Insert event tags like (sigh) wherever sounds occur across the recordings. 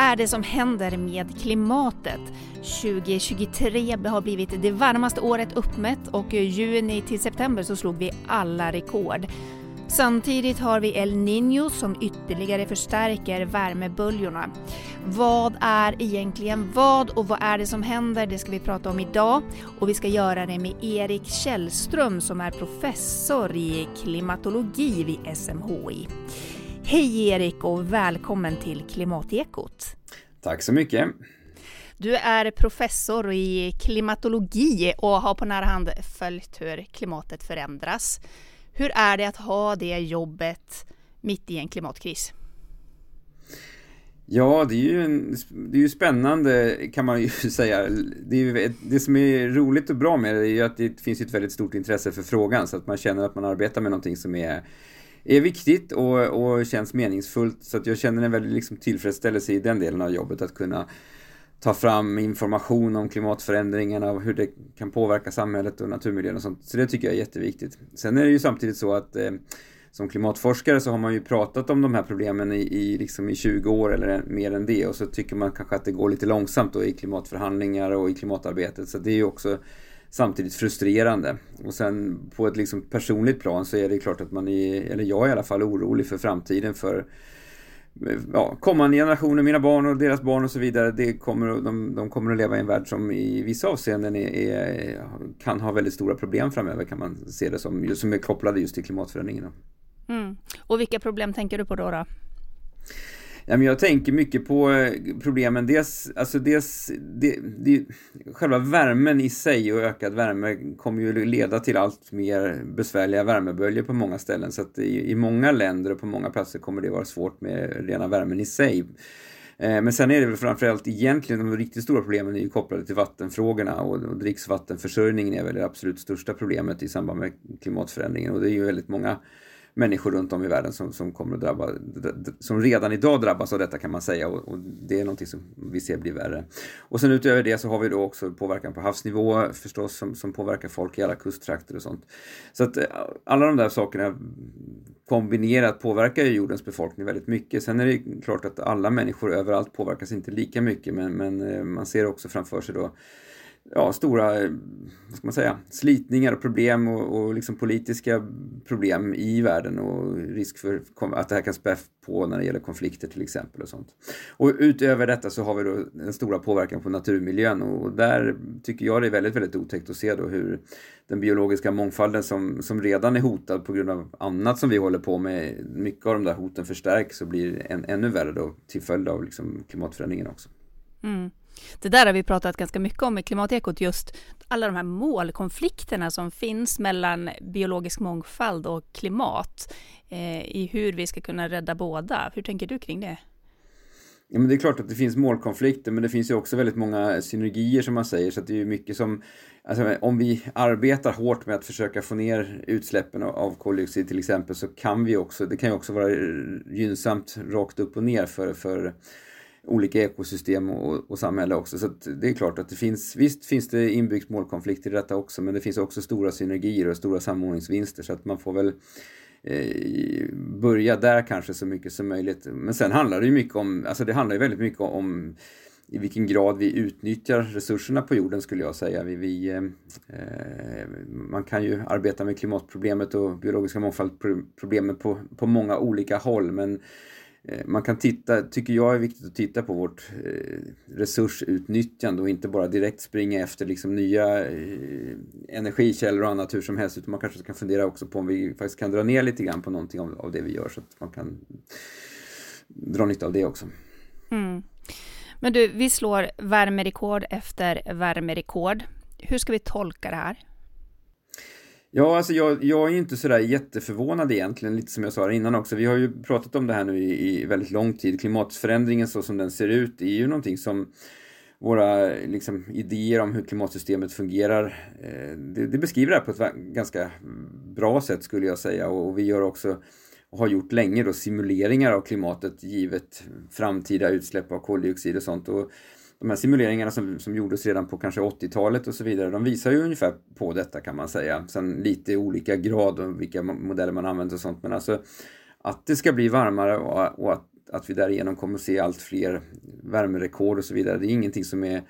är det som händer med klimatet? 2023 har blivit det varmaste året uppmätt och juni till september så slog vi alla rekord. Samtidigt har vi El Niño som ytterligare förstärker värmeböljorna. Vad är egentligen vad och vad är det som händer? Det ska vi prata om idag och vi ska göra det med Erik Källström som är professor i klimatologi vid SMHI. Hej Erik och välkommen till Klimatekot. Tack så mycket. Du är professor i klimatologi och har på nära hand följt hur klimatet förändras. Hur är det att ha det jobbet mitt i en klimatkris? Ja, det är ju, en, det är ju spännande kan man ju (laughs) säga. Det, är, det som är roligt och bra med det är ju att det finns ett väldigt stort intresse för frågan så att man känner att man arbetar med någonting som är, är viktigt och, och känns meningsfullt. Så att jag känner en väldigt liksom tillfredsställelse i den delen av jobbet att kunna ta fram information om klimatförändringarna och hur det kan påverka samhället och naturmiljön och sånt. Så det tycker jag är jätteviktigt. Sen är det ju samtidigt så att eh, som klimatforskare så har man ju pratat om de här problemen i, i, liksom i 20 år eller mer än det och så tycker man kanske att det går lite långsamt då i klimatförhandlingar och i klimatarbetet. Så det är ju också samtidigt frustrerande. Och sen på ett liksom personligt plan så är det klart att man är, eller jag är i alla fall, orolig för framtiden för ja, kommande generationer, mina barn och deras barn och så vidare, det kommer, de, de kommer att leva i en värld som i vissa avseenden är, är, kan ha väldigt stora problem framöver kan man se det som, som är kopplade just till klimatförändringarna. Mm. Och vilka problem tänker du på då? då? Ja, men jag tänker mycket på eh, problemen. Dels, alltså dels, det, det, själva värmen i sig och ökad värme kommer ju leda till allt mer besvärliga värmeböljor på många ställen. Så att i, i många länder och på många platser kommer det vara svårt med rena värmen i sig. Eh, men sen är det väl framförallt egentligen de riktigt stora problemen är ju kopplade till vattenfrågorna och, och dricksvattenförsörjningen är väl det absolut största problemet i samband med klimatförändringen och det är ju väldigt många människor runt om i världen som, som kommer att drabba, som redan idag drabbas av detta kan man säga och, och, det är någonting som vi ser blir värre. Och sen utöver det så har vi då också påverkan på havsnivå förstås som, som påverkar folk i alla kusttrakter och sånt. Så att eh, alla de där sakerna kombinerat påverkar ju jordens befolkning väldigt mycket. Sen är det klart att alla människor överallt påverkas inte lika mycket men, men eh, man ser också framför sig då ja, stora vad ska man säga, slitningar och problem och, och liksom politiska problem i världen och risk för att det här kan spä på när det gäller konflikter till exempel och sånt. Och utöver detta så har vi då den stora påverkan på naturmiljön och där tycker jag det är väldigt, väldigt otäckt att se då hur den biologiska mångfalden som, som redan är hotad på grund av annat som vi håller på med, mycket av de där hoten förstärks och blir en, ännu värre då till följd av liksom klimatförändringen också. Mm. Det där har vi pratat ganska mycket om i Klimatekot, just alla de här målkonflikterna som finns mellan biologisk mångfald och klimat eh, i hur vi ska kunna rädda båda. Hur tänker du kring det? Ja, men det är klart att det finns målkonflikter men det finns ju också väldigt många synergier som man säger så att det är ju mycket som alltså, om vi arbetar hårt med att försöka få ner utsläppen av koldioxid till exempel så kan vi också, det kan ju också vara gynnsamt rakt upp och ner för, för olika ekosystem och, och samhälle också. Så det är klart att det finns, visst finns det inbyggt målkonflikter i detta också, men det finns också stora synergier och stora samordningsvinster så att man får väl eh, börja där kanske så mycket som möjligt. Men sen handlar det ju mycket om, alltså det handlar ju väldigt mycket om i vilken grad vi utnyttjar resurserna på jorden skulle jag säga. Vi, vi eh, eh man kan ju arbeta med klimatproblemet och biologiska mångfaldproblemet på, på många olika håll men Eh, Eh, man kan titta, tycker jag är viktigt att titta på vårt eh, resursutnyttjande och inte bara direkt springa efter liksom nya eh, energikällor och annat hur som helst utan man kanske kan fundera också på om vi faktiskt kan dra ner lite grann på någonting av, av det vi gör så att man kan dra nytta av det också. Mm. Men du, vi slår värmerekord efter värmerekord. Hur ska vi tolka det här? Ja, alltså jag, jag är inte sådär jätteförvånad egentligen, lite som jag sa innan också. Vi har ju pratat om det här nu i, i väldigt lång tid. Klimatförändringen så som den ser ut är ju någonting som våra liksom, idéer om hur klimatsystemet fungerar, eh, det, det, beskriver det här på ett ganska bra sätt skulle jag säga och, och vi gör också och har gjort länge då simuleringar av klimatet givet framtida utsläpp av koldioxid och sånt. Och de här simuleringarna som, som gjordes redan på kanske 80-talet och så vidare, de visar ju ungefär på detta kan man säga. Sen lite olika grad och vilka modeller man använder och sånt, men alltså att det ska bli varmare och, och att att vi därigenom kommer att se allt fler värmerekord och så vidare. Det är ingenting som är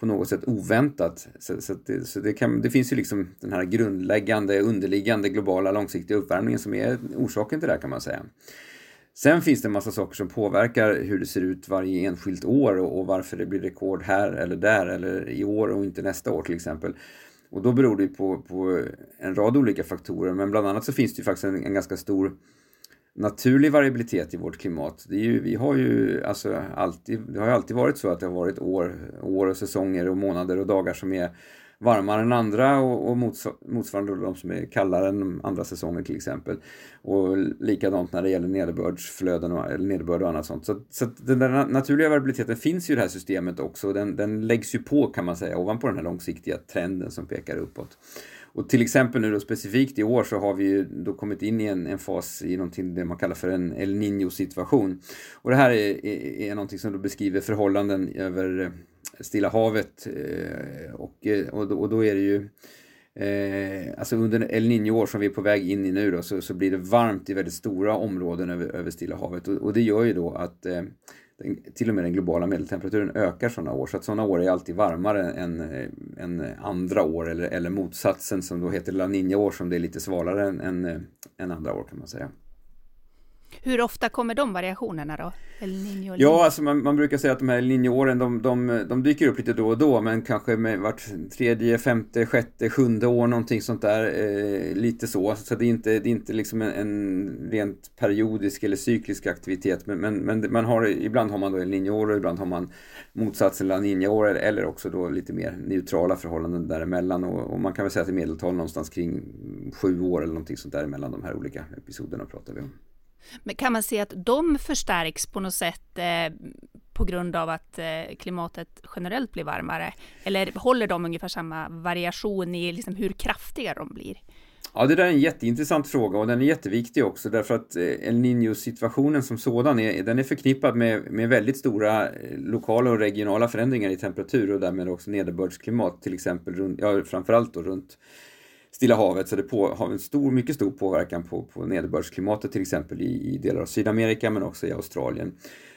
på något sätt oväntat. Så, så, det, så det, kan, det, finns ju liksom den här grundläggande, underliggande globala långsiktiga uppvärmningen som är orsaken till det här kan man säga. Sen finns det en massa saker som påverkar hur det ser ut varje enskilt år och, och varför det blir rekord här eller där eller i år och inte nästa år till exempel. Och då beror det på, på en rad olika faktorer men bland annat så finns det ju faktiskt en, en ganska stor naturlig variabilitet i vårt klimat. Det är ju, vi har ju alltså alltid, det har ju alltid varit så att det har varit år, år och säsonger och månader och dagar som är varmare än andra och, och motsvarande de som är kallare än andra säsonger till exempel. Och likadant när det gäller nederbördsflöden och, eller nederbörd och annat sånt. Så, så den där naturliga variabiliteten finns ju i det här systemet också. Den, den läggs ju på kan man säga ovanpå den här långsiktiga trenden som pekar uppåt. Och till exempel nu då specifikt i år så har vi ju då kommit in i en, en fas i någonting det man kallar för en El Niño situation. Och det här är, är, är någonting som då beskriver förhållanden över eh, Stilla havet eh, och, eh, och, då, och då är det ju Eh, alltså under El Niño-år som vi är på väg in i nu då, så, så blir det varmt i väldigt stora områden över, över Stilla havet och, och det gör ju då att eh, den, till och med den globala medeltemperaturen ökar sådana år. Så att sådana år är alltid varmare än, eh, än eh, andra år eller, eller motsatsen som då heter La Niña-år som det är lite svalare än, än, eh, än andra år kan man säga. Hur ofta kommer de variationerna då? Ja, alltså man, man, brukar säga att de här El Niño-åren de, de, de, dyker upp lite då och då, men kanske med vart tredje, femte, sjätte, sjunde år, någonting sånt där. Eh, lite så. Så det är inte, det är inte liksom en, en rent periodisk eller cyklisk aktivitet, men, men, men man har, ibland har man då El Niño-år och ibland har man motsatsen La Niña-år eller också då lite mer neutrala förhållanden däremellan. Och, och man kan väl säga att i medeltal någonstans kring sju år eller någonting sånt där mellan de här olika episoderna pratar vi om. Men kan man se att de förstärks på något sätt eh, på grund av att eh, klimatet generellt blir varmare? Eller håller de ungefär samma variation i liksom hur kraftiga de blir? Ja, det där är en jätteintressant fråga och den är jätteviktig också därför att eh, El Niño-situationen som sådan är, den är förknippad med, med väldigt stora eh, lokala och regionala förändringar i temperatur och därmed också nederbördsklimat till exempel, runt, ja, framförallt då runt Stilla havet så det på, har en stor, mycket stor påverkan på, på nederbördsklimatet till exempel i, i delar av Sydamerika men också i Australien.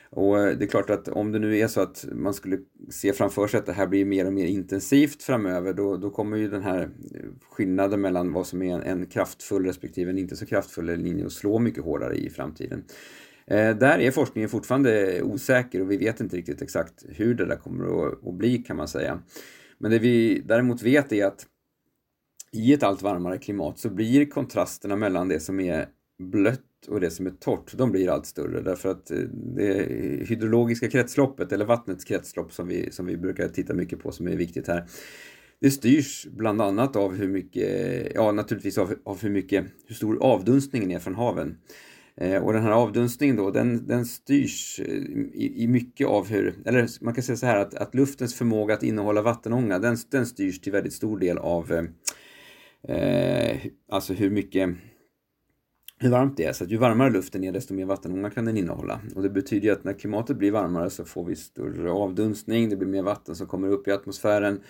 Och eh, det är klart att om det nu är så att man skulle se framför sig att det här blir mer och mer intensivt framöver då, då kommer ju den här eh, skillnaden mellan vad som är en, en kraftfull respektive en inte så kraftfull linje att slå mycket hårdare i framtiden. Eh, där är forskningen fortfarande osäker och vi vet inte riktigt exakt hur det där kommer att, att bli kan man säga. Men det vi däremot vet är att i ett allt varmare klimat så blir kontrasterna mellan det som är blött och det som är torrt, de blir allt större därför att eh, det hydrologiska kretsloppet eller vattnets kretslopp som vi, som vi brukar titta mycket på som är viktigt här. Det styrs bland annat av hur mycket, ja naturligtvis av, av hur mycket, hur stor avdunstningen är från haven. Eh, och den här avdunstningen då, den, den styrs eh, i, i, mycket av hur, eller man kan säga så här att, att luftens förmåga att innehålla vattenånga, den, den styrs till väldigt stor del av eh, eh, alltså hur mycket hur varmt det är. Så att ju varmare luften är desto mer vattenånga kan den innehålla. Och det betyder ju att när klimatet blir varmare så får vi större avdunstning, det blir mer vatten som kommer upp i atmosfären.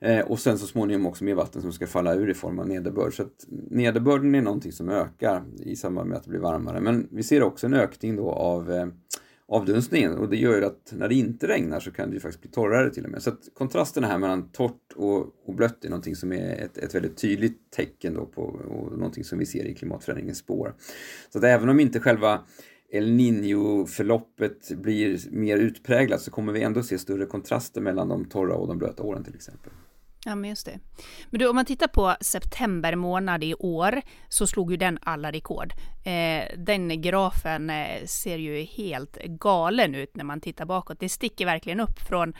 Eh, och sen så småningom också mer vatten som ska falla ur i form av nederbörd. Så att nederbörden är någonting som ökar i samband med att det blir varmare. Men vi ser också en ökning då av eh, avdunstningen och det gör ju att när det inte regnar så kan det ju faktiskt bli torrare till och med. Så att kontrasten här mellan torrt och, och blött är någonting som är ett, ett väldigt tydligt tecken då på och någonting som vi ser i klimatförändringens spår. Så att även om inte själva El Niño-förloppet blir mer utpräglat så kommer vi ändå se större kontraster mellan de torra och de blöta åren till exempel. Ja, men just det. Men du, om man tittar på september månad i år så slog ju den alla rekord. Eh, den grafen eh, ser ju helt galen ut när man tittar bakåt. Det sticker verkligen upp från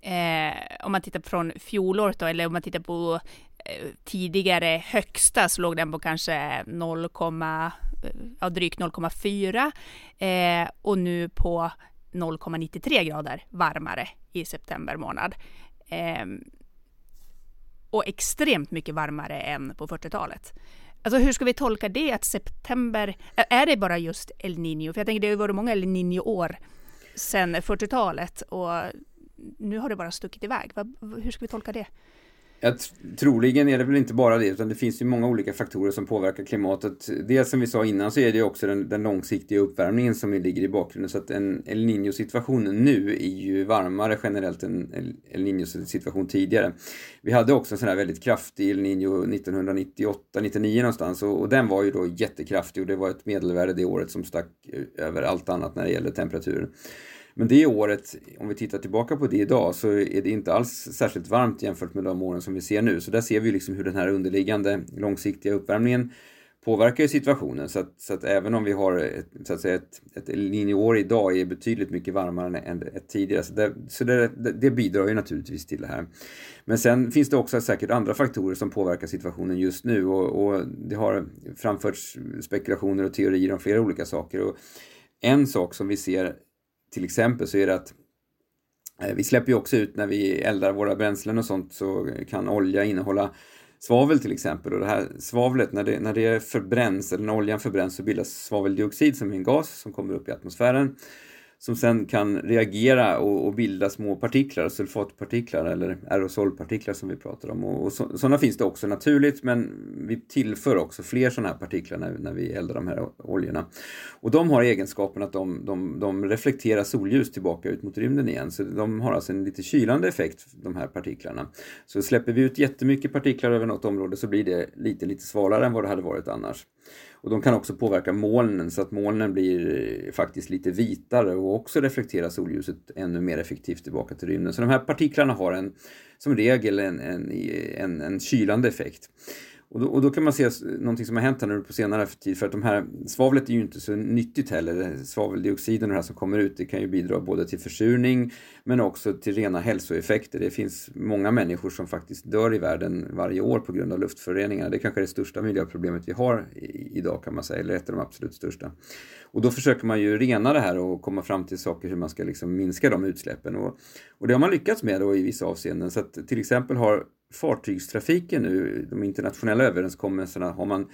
eh, om man tittar från fjolåret då, eller om man tittar på eh, tidigare högsta så låg den på kanske 0, eh, ja, drygt 0,4 eh, och nu på 0,93 grader varmare i september månad ehm, och extremt mycket varmare än på 40-talet. Alltså hur ska vi tolka det att september, är det bara just El Niño? För jag tänker det har varit många El Niño-år sedan 40-talet och nu har det bara stuckit iväg. Hur ska vi tolka det? Ja, troligen är det väl inte bara det, utan det finns ju många olika faktorer som påverkar klimatet. Dels som vi sa innan så är det ju också den, den långsiktiga uppvärmningen som ligger i bakgrunden. Så att en El Niño-situation nu är ju varmare generellt än El Niño-situation tidigare. Vi hade också en sån här väldigt kraftig El Niño 1998-99 någonstans och, och, den var ju då jättekraftig och det var ett medelvärde det året som stack eh, över allt annat när det gäller temperaturen. Men det året, om vi tittar tillbaka på det idag, så är det inte alls särskilt varmt jämfört med de åren som vi ser nu. Så där ser vi liksom hur den här underliggande långsiktiga uppvärmningen påverkar situationen. Så att, så att även om vi har ett, så att säga ett, ett linjeår idag är betydligt mycket varmare än ett tidigare. Så, det, så det, det bidrar ju naturligtvis till det här. Men sen finns det också säkert andra faktorer som påverkar situationen just nu och, och det har framförts spekulationer och teorier om flera olika saker. Och en sak som vi ser till exempel så är det att eh, vi släpper ju också ut när vi eldar våra bränslen och sånt så kan olja innehålla svavel till exempel. Och det här svavlet när det, när det förbränns eller när oljan förbränns så bildas svaveldioxid som är en gas som kommer upp i atmosfären som sen kan reagera och, och bilda små partiklar, sulfatpartiklar eller aerosolpartiklar som vi pratar om. Och, och så, sådana finns det också naturligt men vi tillför också fler sådana här partiklar när, när vi eldar de här oljorna. Och de har egenskapen att de, de, de reflekterar solljus tillbaka ut mot rymden igen så de har alltså en lite kylande effekt de här partiklarna. Så släpper vi ut jättemycket partiklar över något område så blir det lite, lite svalare än vad det hade varit annars. Och de kan också påverka molnen så att molnen blir eh, faktiskt lite vitare och också reflekterar solljuset ännu mer effektivt tillbaka till rymden. Så de här partiklarna har en, som regel en, en, en, en kylande effekt. Och då, och då, kan man se någonting som har hänt här nu på senare tid för att de här svavlet är ju inte så nyttigt heller. Svaveldioxiden och det här som kommer ut det kan ju bidra både till försurning men också till rena hälsoeffekter. Det finns många människor som faktiskt dör i världen varje år på grund av luftföroreningar. Det är kanske är det största miljöproblemet vi har idag kan man säga, eller ett av de absolut största. Och då försöker man ju rena det här och komma fram till saker hur man ska liksom minska de utsläppen. Och, och det har man lyckats med då i vissa avseenden. Så att till exempel har fartygstrafiken nu, de internationella överenskommelserna, har man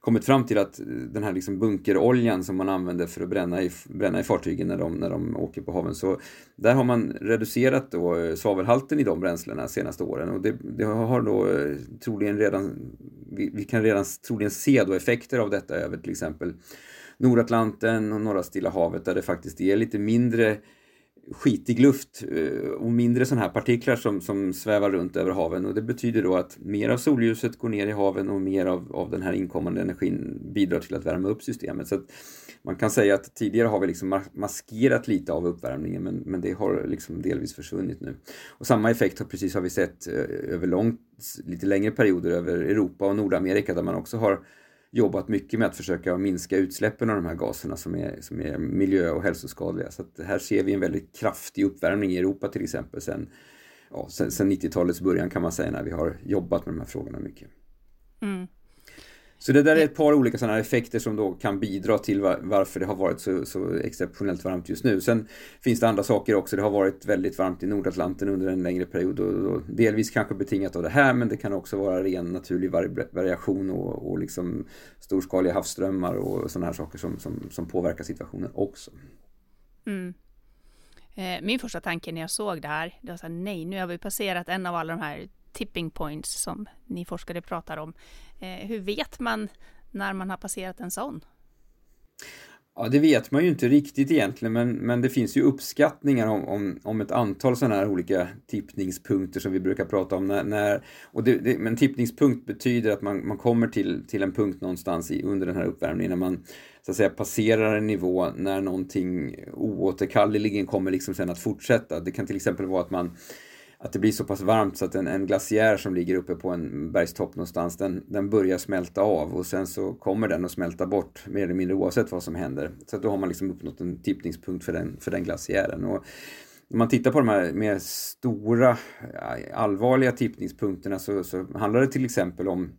kommit fram till att den här liksom bunkeroljan som man använder för att bränna i, bränna i fartygen när de, när de åker på haven, så där har man reducerat då eh, svavelhalten i de bränslena de senaste åren. Och det, det har då eh, troligen redan, vi, vi, kan redan troligen se då effekter av detta över till exempel Nordatlanten och norra Stilla havet där det faktiskt är lite mindre skitig luft eh, och mindre sådana här partiklar som, som svävar runt över haven och det betyder då att mer av solljuset går ner i haven och mer av, av den här inkommande energin bidrar till att värma upp systemet. Så man kan säga att tidigare har vi liksom maskerat lite av uppvärmningen men, men det har liksom delvis försvunnit nu. Och samma effekt har precis har vi sett eh, över långt, lite längre perioder över Europa och Nordamerika där man också har jobbat mycket med att försöka minska utsläppen av de här gaserna som är, som är miljö och hälsoskadliga. Så här ser vi en väldigt kraftig uppvärmning i Europa till exempel sen, ja, sen, sen 90-talets början kan man säga när vi har jobbat med de här frågorna mycket. Mm. Så det där är ett par olika sådana effekter som då kan bidra till varför det har varit så, så, exceptionellt varmt just nu. Sen finns det andra saker också. Det har varit väldigt varmt i Nordatlanten under en längre period och, och delvis kanske betingat av det här men det kan också vara ren naturlig variation och, och liksom storskaliga havsströmmar och sådana här saker som, som, som påverkar situationen också. Mm. Eh, min första tanke när jag såg det här, det var så här, nej, nu har vi passerat en av alla de här tipping points som ni forskare pratar om. Eh, hur vet man när man har passerat en sån? Ja, det vet man ju inte riktigt egentligen, men, men det finns ju uppskattningar om, om, om ett antal sådana här olika tippningspunkter som vi brukar prata om. När, när och det, det, men tippningspunkt betyder att man, man kommer till, till en punkt någonstans i, under den här uppvärmningen när man så att säga passerar en nivå när någonting oåterkalleligen kommer liksom sen att fortsätta. Det kan till exempel vara att man att det blir så pass varmt så att en, en glaciär som ligger uppe på en bergstopp någonstans, den, den börjar smälta av och sen så kommer den att smälta bort mer eller mindre oavsett vad som händer. Så att då har man liksom uppnått en tippningspunkt för den, för den glaciären. Och om man tittar på de här mer stora, eh, allvarliga tippningspunkterna så, så handlar det till exempel om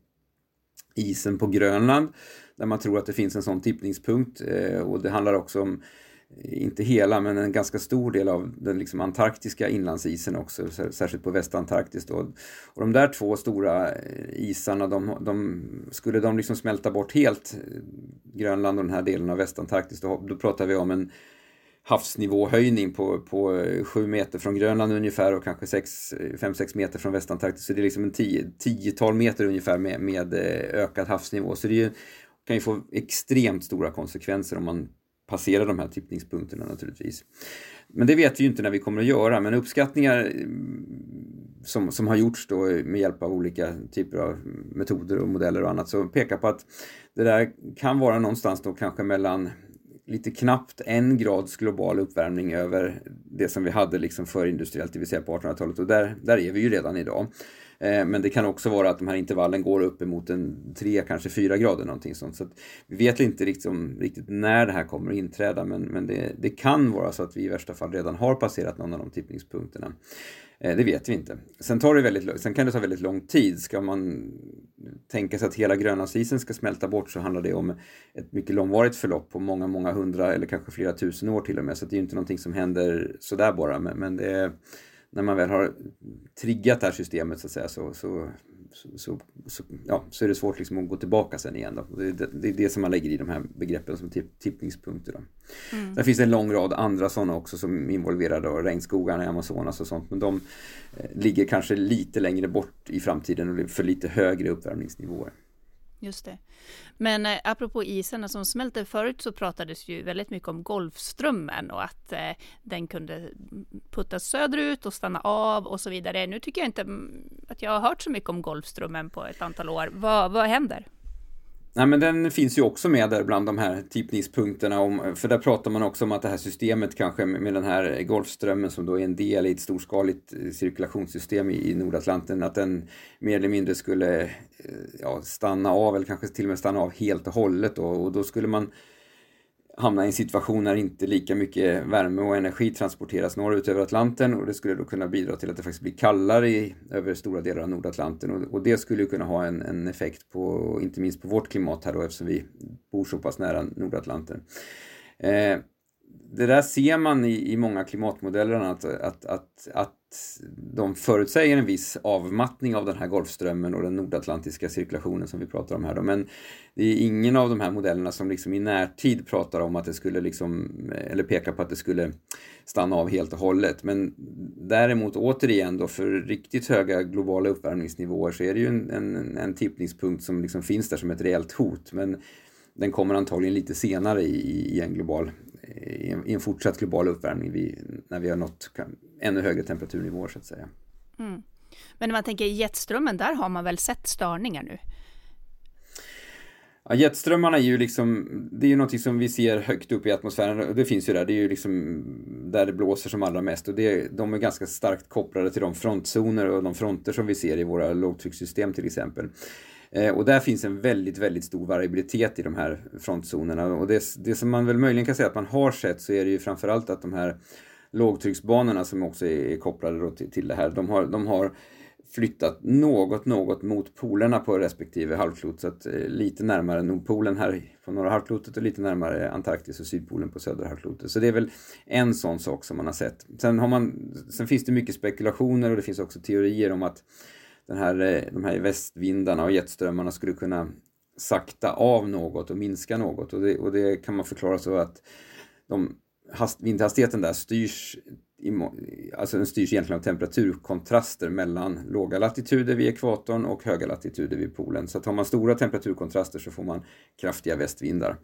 isen på Grönland där man tror att det finns en sån tippningspunkt eh, och det handlar också om inte hela, men en ganska stor del av den liksom antarktiska inlandsisen också, särskilt på västantarktis. Då. Och de där två stora eh, isarna, de, de, skulle de liksom smälta bort helt, eh, Grönland och den här delen av västantarktis, då, då pratar vi om en havsnivåhöjning på, på eh, 7 meter från Grönland ungefär och kanske 5-6 meter från Västantarktis. Så det är liksom en tio, tiotal meter ungefär med, med ökad havsnivå. Så det ju, kan ju få extremt stora konsekvenser om man passera de här tippningspunkterna naturligtvis. Men det vet vi ju inte när vi kommer att göra, men uppskattningar eh, som, som har gjorts då med hjälp av olika typer av metoder och modeller och annat så pekar på att det där kan vara någonstans då kanske mellan lite knappt en grads global uppvärmning över det som vi hade liksom förindustriellt, det vill säga på 1800-talet och där, där är vi ju redan idag. Eh, men det kan också vara att de här intervallen går upp emot en 3, kanske 4 grader någonting sånt. Så vi vet inte riktigt, riktigt när det här kommer att inträda men, men det, det, kan vara så att vi i värsta fall redan har passerat någon av de tippningspunkterna. Eh, det vet vi inte. Sen, tar det väldigt, sen kan det ta väldigt lång tid. Ska man tänka sig att hela Grönlandsisen ska smälta bort så handlar det om ett mycket långvarigt förlopp på många, många hundra eller kanske flera tusen år till och med. Så det är inte någonting som händer sådär bara. Men, men det är, när man väl har triggat det här systemet så att säga så, så, så, så, ja, så är det svårt liksom att gå tillbaka sen igen. Då. Det, det, det är det som man lägger i de här begreppen som tipp, tippningspunkter. Då. Mm. Där finns det en lång rad andra sådana också som involverar då regnskogarna i Amazonas och sånt. Men de eh, ligger kanske lite längre bort i framtiden och för lite högre uppvärmningsnivåer. Just det. Men eh, apropå isarna som smälter, förut så pratades ju väldigt mycket om Golfströmmen och att eh, den kunde puttas söderut och stanna av och så vidare. Nu tycker jag inte mm, att jag har hört så mycket om Golfströmmen på ett antal år. Va, vad händer? Nej, men den finns ju också med där bland de här tippningspunkterna. Om, för där pratar man också om att det här systemet kanske med den här Golfströmmen som då är en del i ett storskaligt eh, cirkulationssystem i, Nordatlanten, att den mer eller mindre skulle eh, ja, stanna av eller kanske till och med stanna av helt och hållet. Då, och då skulle man hamna i en situation när inte lika mycket värme och energi transporteras norrut över Atlanten och det skulle då kunna bidra till att det faktiskt blir kallare i, över stora delar av Nordatlanten och, och det skulle kunna ha en, en, effekt på, inte minst på vårt klimat här då eftersom vi bor så pass nära Nordatlanten. Eh, det där ser man i, i många klimatmodeller att, att, att, att de förutsäger en viss avmattning av den här Golfströmmen och den nordatlantiska cirkulationen som vi pratar om här. Då. Men det är ingen av de här modellerna som liksom i närtid pratar om att det skulle liksom, eller pekar på att det skulle stanna av helt och hållet. Men däremot återigen då för riktigt höga globala uppvärmningsnivåer så är det ju en, en, en tippningspunkt som liksom finns där som ett reellt hot. Men den kommer antagligen lite senare i, i en global i en, i en fortsatt global uppvärmning vi, när vi har nått ännu högre temperaturnivåer så att säga. Mm. Men när man tänker jetströmmen, där har man väl sett störningar nu? Ja, jetströmmarna är ju liksom, det är ju någonting som vi ser högt upp i atmosfären och det finns ju där, det är ju liksom där det blåser som allra mest och det, de är ganska starkt kopplade till de frontzoner och de fronter som vi ser i våra lågtryckssystem till exempel. Eh, och där finns en väldigt, väldigt stor variabilitet i de här frontzonerna. Och det, det som man väl möjligen kan säga att man har sett så är det ju framförallt att de här lågtrycksbanorna som också är, kopplade till, till det här, de har, de har flyttat något, något mot polerna på respektive halvklot. Så att, eh, lite närmare Nordpolen här på norra halvklotet och lite närmare Antarktis och Sydpolen på södra halvklotet. Så det är väl en sån sak som man har sett. Sen, har man, sen finns det mycket spekulationer och det finns också teorier om att den här, eh, de här västvindarna och jetströmmarna skulle kunna sakta av något och minska något. Och det, och det kan man förklara så att de, hast, vindhastigheten där styrs alltså den styrs egentligen av temperaturkontraster mellan låga latituder vid ekvatorn och höga latituder vid polen. Så att har man stora temperaturkontraster så får man kraftiga västvindar.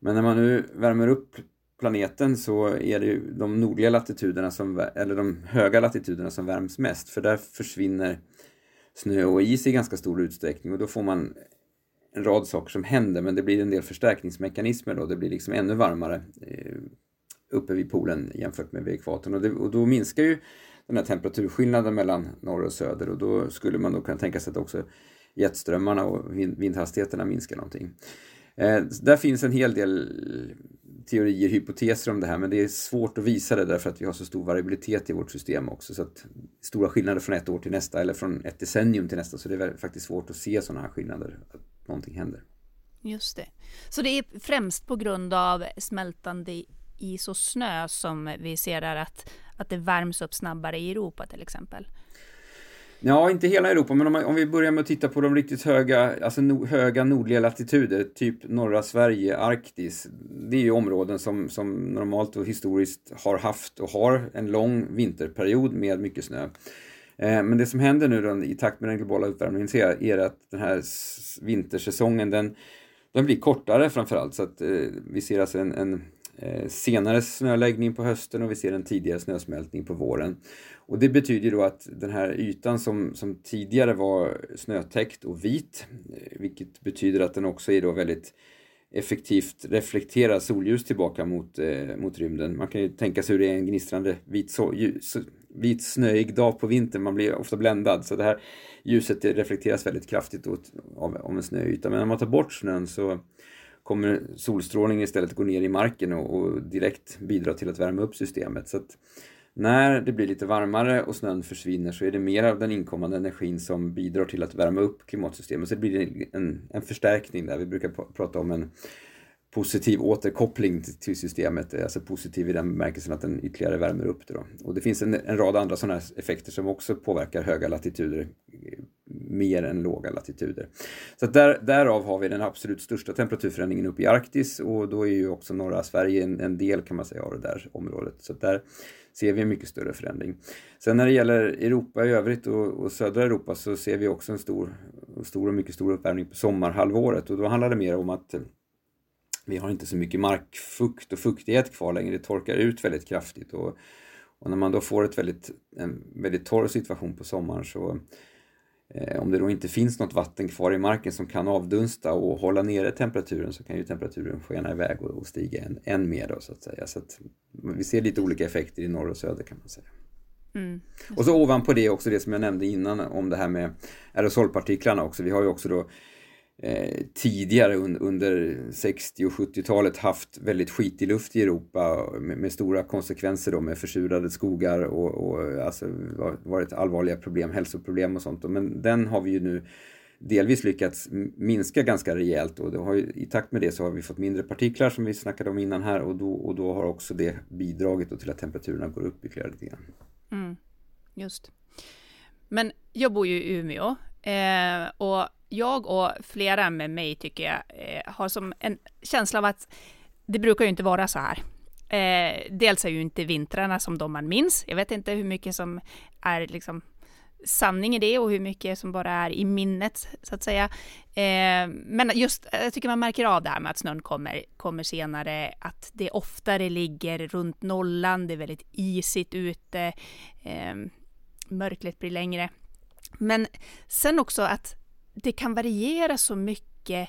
Men när man nu värmer upp planeten så är det ju de nordliga latituderna, som, eller de höga latituderna som värms mest, för där försvinner snö och is i ganska stor utsträckning och då får man en rad saker som händer men det blir en del förstärkningsmekanismer då, det blir liksom ännu varmare eh, uppe vid polen jämfört med vid ekvatorn och, det, och då minskar ju den här temperaturskillnaden mellan norr och söder och då skulle man då kunna tänka sig att också jetströmmarna och vindhastigheterna minskar någonting. Eh, där finns en hel del teorier, hypoteser om det här men det är svårt att visa det därför att vi har så stor variabilitet i vårt system också. Så att stora skillnader från ett år till nästa eller från ett decennium till nästa så det är faktiskt svårt att se sådana här skillnader, att någonting händer. Just det. Så det är främst på grund av smältande is och snö som vi ser där att, att det värms upp snabbare i Europa till exempel? Ja, inte hela Europa, men om, om, vi börjar med att titta på de riktigt höga, alltså no, höga nordliga latituder, typ norra Sverige, Arktis. Det är ju områden som, som normalt och historiskt har haft och har en lång vinterperiod med mycket snö. Eh, men det som händer nu då, i takt med den globala uppvärmningen är att den här vintersäsongen den, den blir kortare framförallt. Så att eh, vi ser alltså en, en Eh, senare snöläggning på hösten och vi ser en tidigare snösmältning på våren. Och det betyder då att den här ytan som, som tidigare var snötäckt och vit, eh, vilket betyder att den också är då väldigt effektivt reflekterar solljus tillbaka mot, eh, mot rymden. Man kan ju tänka sig hur det är en gnistrande vit, so ljus, vit snöig dag på vintern, man blir ofta bländad. Så det här ljuset det reflekteras väldigt kraftigt åt, av, av en snöyta. Men om man tar bort snön så kommer solstrålningen istället gå ner i marken och, och direkt bidra till att värma upp systemet. Så att när det blir lite varmare och snön försvinner så är det mer av den inkommande energin som bidrar till att värma upp klimatsystemet. Så det blir en, en förstärkning där. Vi brukar prata om en positiv återkoppling till systemet, eh, alltså positiv i den bemärkelsen att den ytterligare värmer upp det. Då. Och det finns en, en rad andra sådana effekter som också påverkar höga latituder eh, mer än låga latituder. Så där, därav har vi den absolut största temperaturförändringen uppe i Arktis och då är ju också norra Sverige en, en del kan man säga av det där området. Så där ser vi en mycket större förändring. Sen när det gäller Europa i övrigt och, och södra Europa så ser vi också en stor, stor och mycket stor uppvärmning på sommarhalvåret och då handlar det mer om att vi har inte så mycket markfukt och fuktighet kvar längre, det torkar ut väldigt kraftigt och, och när man då får ett väldigt, en väldigt torr situation på sommaren så eh, om det då inte finns något vatten kvar i marken som kan avdunsta och hålla nere temperaturen så kan ju temperaturen skena iväg och, och stiga än, än mer då så att säga. Så att vi ser lite olika effekter i norr och söder kan man säga. Mm. Och så ovanpå det också det som jag nämnde innan om det här med aerosolpartiklarna också. Vi har ju också då Eh, tidigare un, under 60 och 70-talet haft väldigt skitig luft i Europa med, med, stora konsekvenser då med försurade skogar och, och alltså varit allvarliga problem, hälsoproblem och sånt. Men den har vi ju nu delvis lyckats minska ganska rejält och har ju, i takt med det så har vi fått mindre partiklar som vi snackade om innan här och då, och då har också det bidragit till att temperaturerna går upp ytterligare lite grann. Mm, just. Men jag bor ju i Umeå eh, och jag och flera med mig tycker jag eh, har som en känsla av att det brukar ju inte vara så här. Eh, dels är ju inte vintrarna som de man minns. Jag vet inte hur mycket som är liksom sanning i det och hur mycket som bara är i minnet så att säga. Eh, men just, jag tycker man märker av det här med att snön kommer, kommer senare, att det oftare ligger runt nollan, det är väldigt isigt ute, eh, mörkret blir längre. Men sen också att det kan variera så mycket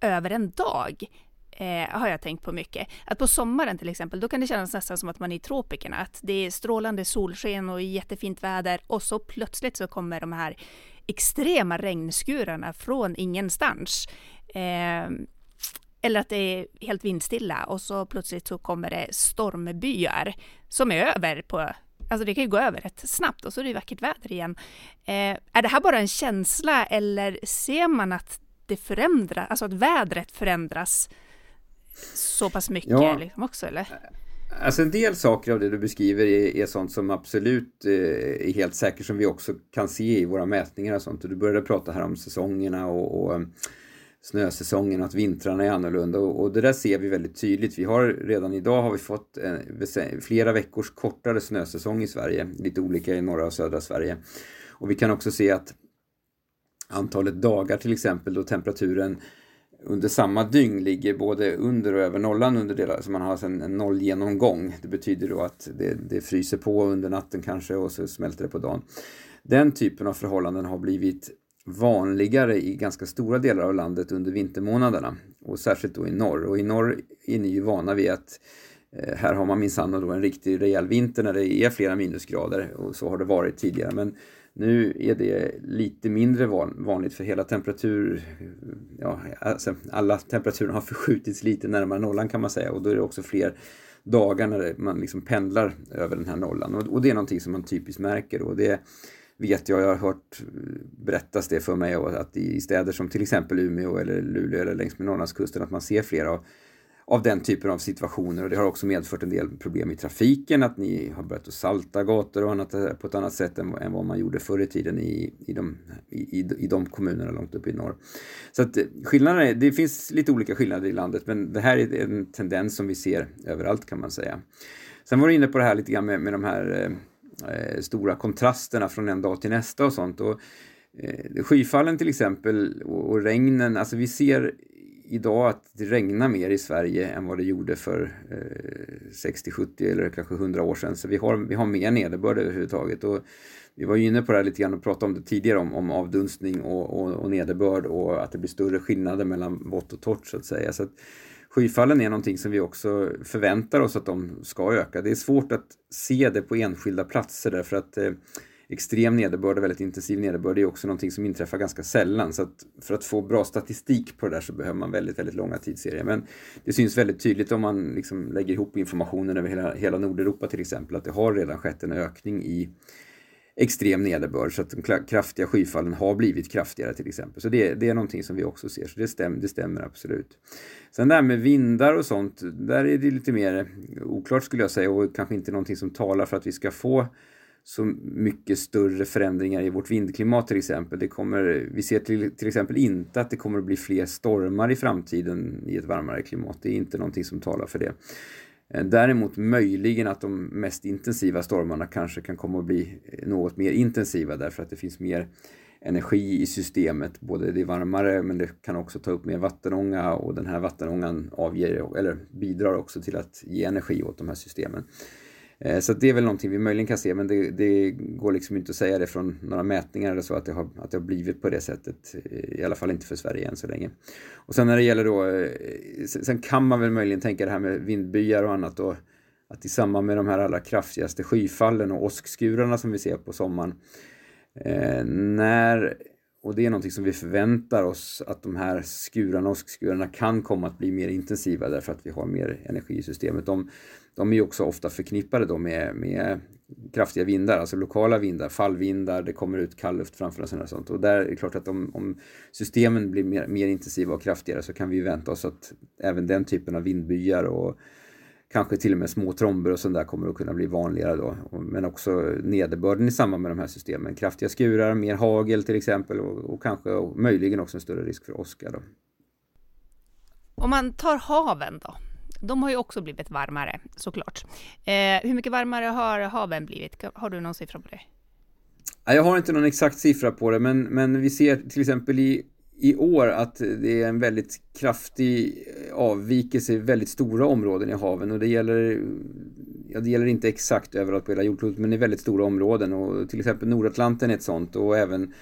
över en dag. Eh, har jag tänkt på mycket. Att på sommaren till exempel, då kan det kännas nästan som att man är i tropikerna. Att det är strålande solsken och jättefint väder och så plötsligt så kommer de här extrema regnskurarna från ingenstans. Eh, eller att det är helt vindstilla och så plötsligt så kommer det stormbyar som är över på Alltså det kan ju gå över rätt snabbt och så är det vackert väder igen. Eh, är det här bara en känsla eller ser man att det förändras, alltså att vädret förändras så pass mycket ja. liksom också eller? Alltså en del saker av det du beskriver är, är sånt som absolut eh, är helt säkert som vi också kan se i våra mätningar och sånt. Och du började prata här om säsongerna och, och snösäsongen, att vintrarna är annorlunda och, och, det där ser vi väldigt tydligt. Vi har redan idag har vi fått eh, en, flera veckors kortare snösäsong i Sverige, lite olika i norra och södra Sverige. Och vi kan också se att antalet dagar till exempel då temperaturen under samma dygn ligger både under och över nollan under delar, så man har alltså en, en nollgenomgång. Det betyder då att det, det fryser på under natten kanske och så smälter det på dagen. Den typen av förhållanden har blivit vanligare i ganska stora delar av landet under vintermånaderna och särskilt då i norr. Och i norr är ni ju vana vid att eh, här har man minsann då en riktig rejäl vinter när det är flera minusgrader och så har det varit tidigare. Men nu är det lite mindre vanligt för hela temperatur, ja, alltså alla temperaturer har förskjutits lite närmare nollan kan man säga och då är det också fler dagar när man liksom pendlar över den här nollan och, och det är någonting som man typiskt märker och det vet jag, jag har hört eh, berättas det för mig att i städer som till exempel Umeå eller Luleå eller längs med Norrlandskusten att man ser flera av, av den typen av situationer och det har också medfört en del problem i trafiken, att ni har börjat att salta gator och annat eh, på ett annat sätt än, än vad man gjorde förr i tiden i, i, de, i, i de kommunerna långt upp i norr. Så att eh, skillnaderna, är, det finns lite olika skillnader i landet men det här är en tendens som vi ser överallt kan man säga. Sen var du inne på det här lite grann med, med de här eh, stora kontrasterna från en dag till nästa och sånt. Och, eh, skyfallen till exempel och, och regnen, alltså vi ser idag att det regnar mer i Sverige än vad det gjorde för eh, 60, 70 eller kanske 100 år sedan. Så vi har, vi har mer nederbörd överhuvudtaget. Och vi var ju inne på det här lite grann och pratade om det tidigare om, om avdunstning och, och, och nederbörd och att det blir större skillnader mellan vått och torrt så att säga. Så att skyfallen är någonting som vi också förväntar oss att de ska öka. Det är svårt att se det på enskilda platser därför att eh, extrem nederbörd och väldigt intensiv nederbörd är också någonting som inträffar ganska sällan. Så att för att få bra statistik på det där så behöver man väldigt, väldigt långa tidsserier. Men det syns väldigt tydligt om man liksom lägger ihop informationen över hela, hela Nordeuropa till exempel, att det har redan skett en ökning i extrem nederbörd så att de kraftiga skyfallen har blivit kraftigare till exempel. Så det, det är någonting som vi också ser, så det, stäm, det stämmer absolut. Sen det här med vindar och sånt, där är det lite mer oklart skulle jag säga och kanske inte någonting som talar för att vi ska få så mycket större förändringar i vårt vindklimat till exempel. Det kommer, vi ser till, till exempel inte att det kommer att bli fler stormar i framtiden i ett varmare klimat. Det är inte någonting som talar för det. Eh, däremot möjligen att de mest intensiva stormarna kanske kan komma att bli eh, något mer intensiva därför att det finns mer energi i systemet. Både det är varmare men det kan också ta upp mer vattenånga och den här vattenångan avger, eller bidrar också till att ge energi åt de här systemen. Eh, så det är väl någonting vi möjligen kan se men det, det, går liksom inte att säga det från några mätningar eller så att det, har, att det har blivit på det sättet. Eh, I alla fall inte för Sverige än så länge. Och sen när det gäller då, eh, sen kan man väl möjligen tänka det här med vindbyar och annat då, att i samband med de här allra kraftigaste skyfallen och åskskurarna som vi ser på sommaren eh, när och det är någonting som vi förväntar oss att de här skurarna, åskskurarna kan komma att bli mer intensiva därför att vi har mer energi i systemet. De, de är ju också ofta förknippade då med, med kraftiga vindar, alltså lokala vindar, fallvindar, det kommer ut kall luft framför oss och sånt. Och där är det klart att om, om systemen blir mer, mer intensiva och kraftigare så kan vi vänta oss att även den typen av vindbyar och kanske till och med små tromber och sånt där kommer att kunna bli vanligare då. Men också nederbörden i samband med de här systemen. Kraftiga skurar, mer hagel till exempel och, och kanske och möjligen också en större risk för åska då. Om man tar haven då? De har ju också blivit varmare såklart. Eh, hur mycket varmare har haven blivit? Har du någon siffra på det? Jag har inte någon exakt siffra på det, men, men vi ser till exempel i, i år att det är en väldigt kraftig eh, avvikelse i väldigt stora områden i haven och det gäller, ja, det gäller inte exakt överallt på hela jordklotet, men i väldigt stora områden och till exempel Nordatlanten är ett sånt och även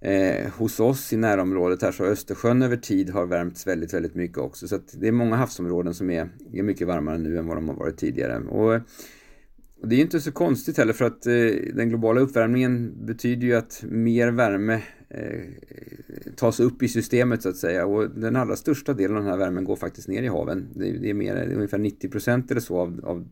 Eh, hos oss i närområdet här så har Östersjön över tid har värmts väldigt, väldigt mycket också. Så att det är många havsområden som är, är mycket varmare nu än vad de har varit tidigare. Och, och det är inte så konstigt heller för att eh, den globala uppvärmningen betyder ju att mer värme eh, tas upp i systemet så att säga. Och den allra största delen av den här värmen går faktiskt ner i haven. Det, det är, mer, det är ungefär 90 procent eller så av, av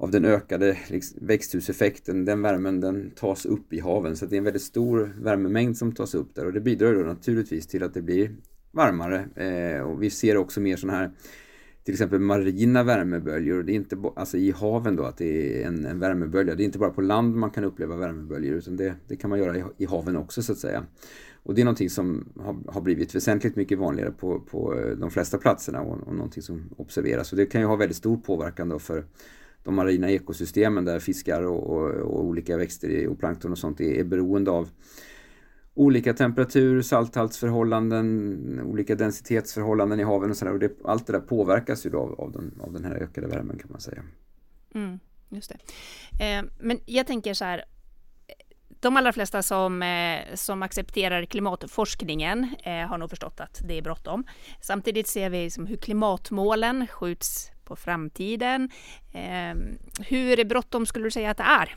av den ökade liksom, växthuseffekten, den värmen den tas upp i haven. Så det är en väldigt stor värmemängd som tas upp där och det bidrar då naturligtvis till att det blir varmare. Eh, och vi ser också mer sådana här till exempel marina värmeböljor. Det är inte alltså i haven då att det är en, en värmebölja. Det är inte bara på land man kan uppleva värmeböljor utan det, det kan man göra i, i, haven också så att säga. Och det är någonting som har, har blivit väsentligt mycket vanligare på, på de flesta platserna och, och någonting som observeras. Och det kan ju ha väldigt stor påverkan då för de marina ekosystemen där fiskar och, och, och olika växter och plankton och sånt är, är beroende av olika temperatur, salthaltsförhållanden, olika densitetsförhållanden i haven och sådär. Och det, allt det där påverkas ju då av, av, den, av den här ökade värmen kan man säga. Mm, just det. Eh, men jag tänker så här, de allra flesta som, eh, som accepterar klimatforskningen eh, har nog förstått att det är bråttom. Samtidigt ser vi som hur klimatmålen skjuts på framtiden. Ehm, hur bråttom skulle du säga att det är?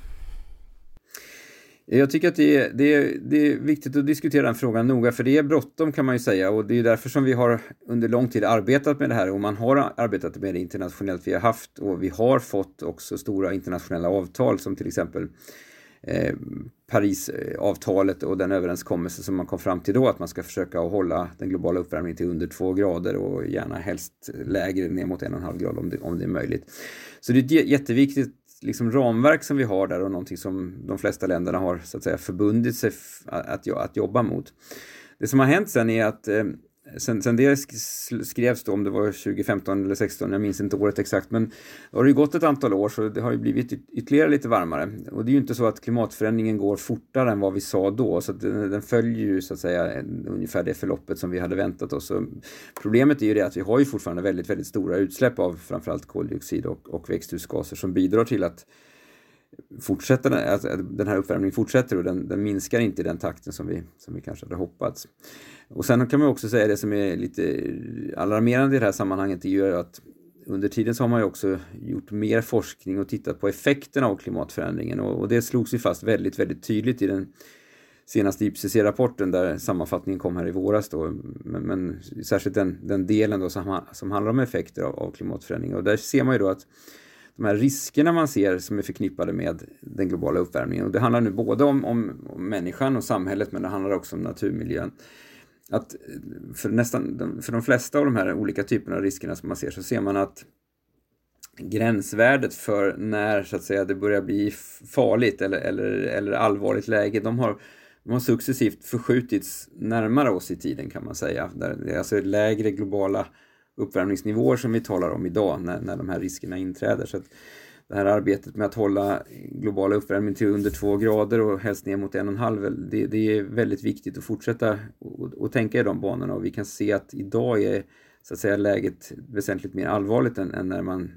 Jag tycker att det är, det, är, det är viktigt att diskutera den frågan noga, för det är bråttom kan man ju säga och det är därför som vi har under lång tid arbetat med det här och man har arbetat med det internationellt. Vi har haft och vi har fått också stora internationella avtal som till exempel eh, Parisavtalet och den överenskommelse som man kom fram till då att man ska försöka hålla den globala uppvärmningen till under två grader och gärna helst lägre ner mot en och en halv grad om det, om det är möjligt. Så det är ett jätteviktigt liksom ramverk som vi har där och någonting som de flesta länderna har så att säga förbundit sig att, att jobba mot. Det som har hänt sen är att eh, Sen, sen det skrevs då, om det var 2015 eller 16, jag minns inte året exakt, men det har ju gått ett antal år så det har ju blivit ytterligare lite varmare. Och det är ju inte så att klimatförändringen går fortare än vad vi sa då, så den, den, följer ju så att säga ungefär det förloppet som vi hade väntat oss. Så problemet är ju det att vi har ju fortfarande väldigt, väldigt stora utsläpp av framförallt koldioxid och, och växthusgaser som bidrar till att fortsätter, att alltså, den här uppvärmningen fortsätter och den, den, minskar inte i den takten som vi, som vi kanske hade hoppats. Och sen kan man också säga det som är lite alarmerande i det här sammanhanget är ju att under tiden så har man ju också gjort mer forskning och tittat på effekterna av klimatförändringen och, och det slogs ju fast väldigt, väldigt tydligt i den senaste IPCC-rapporten där sammanfattningen kom här i våras då, men, men särskilt den, den delen då som, som handlar om effekter av, av klimatförändring och där ser man ju då att de här riskerna man ser som är förknippade med den globala uppvärmningen. Och det handlar nu både om, om, om människan och samhället men det handlar också om naturmiljön. Att eh, för, nästan, för de flesta av de här olika typerna av riskerna som man ser så ser man att gränsvärdet för när så att säga, det börjar bli farligt eller, eller, eller allvarligt läge, de har, de har successivt förskjutits närmare oss i tiden kan man säga. Där det är alltså lägre globala uppvärmningsnivåer som vi talar om idag när, när de här riskerna inträder. Så det här arbetet med att hålla globala uppvärmning till under två grader och helst ner mot en och en halv, det, det är väldigt viktigt att fortsätta och, och tänka i de banorna och vi kan se att idag är så att säga läget väsentligt mer allvarligt än, än när man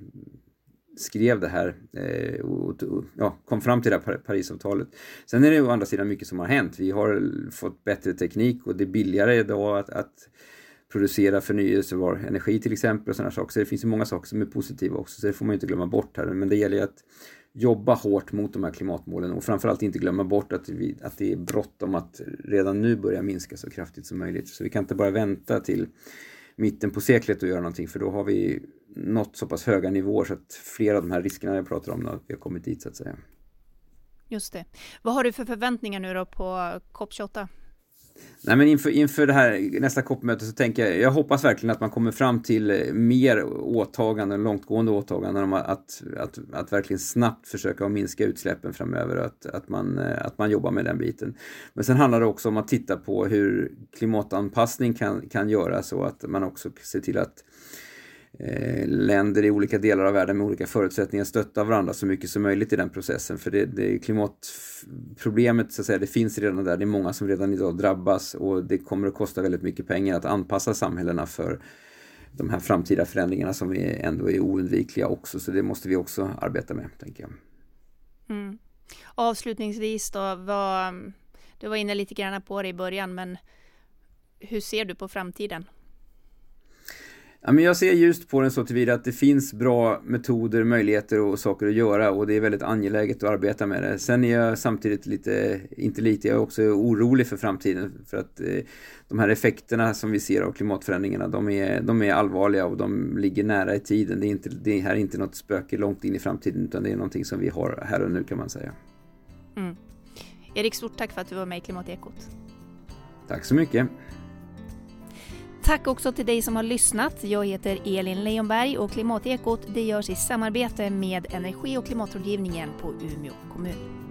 skrev det här eh, och, och ja, kom fram till det här Parisavtalet. Sen är det å andra sidan mycket som har hänt. Vi har fått bättre teknik och det är billigare idag att, att producera förnyelsebar energi till exempel och sådana saker. Så det finns ju många saker som är positiva också, så det får man inte glömma bort här. Men det gäller ju att jobba hårt mot de här klimatmålen och framförallt inte glömma bort att, vi, att det är bråttom att redan nu börja minska så kraftigt som möjligt. Så vi kan inte bara vänta till mitten på seklet och göra någonting för då har vi nått så pass höga nivåer så att flera av de här riskerna jag pratar om, vi har kommit dit så att säga. Just det. Vad har du för förväntningar nu då på COP28? Nej, men inför, inför det här nästa COP-möte så tänker jag, jag hoppas verkligen att man kommer fram till eh, mer åtaganden, långtgående åtaganden om att, att, att verkligen snabbt försöka minska utsläppen framöver och att, att, man, eh, att man jobbar med den biten. Men sen handlar det också om att titta på hur klimatanpassning kan, kan göras och att man också ser till att Eh, Eh, länder i olika delar av världen med olika förutsättningar stöttar varandra så mycket som möjligt i den processen. För det, det klimatproblemet så att säga, det finns redan där. Det är många som redan idag drabbas och det kommer att kosta väldigt mycket pengar att anpassa samhällena för de här framtida förändringarna som är, ändå är oundvikliga också. Så det måste vi också arbeta med, tänker jag. Mm. Avslutningsvis då, vad, du var inne lite grann på det i början, men hur ser du på framtiden? Ja, men jag ser just på den så tillvida att det finns bra metoder, möjligheter och saker att göra och det är väldigt angeläget att arbeta med det. Sen är jag samtidigt lite, inte lite, jag är också orolig för framtiden för att eh, de här effekterna som vi ser av klimatförändringarna, de är, de är allvarliga och de ligger nära i tiden. Det, är inte, det här är inte något spöke långt in i framtiden utan det är någonting som vi har här och nu kan man säga. Mm. Erik, stort tack för att du var med i Klimatekot. Tack så mycket. Tack också till dig som har lyssnat. Jag heter Elin Leonberg och Klimatekot det görs i samarbete med Energi och klimatrådgivningen på Umeå kommun.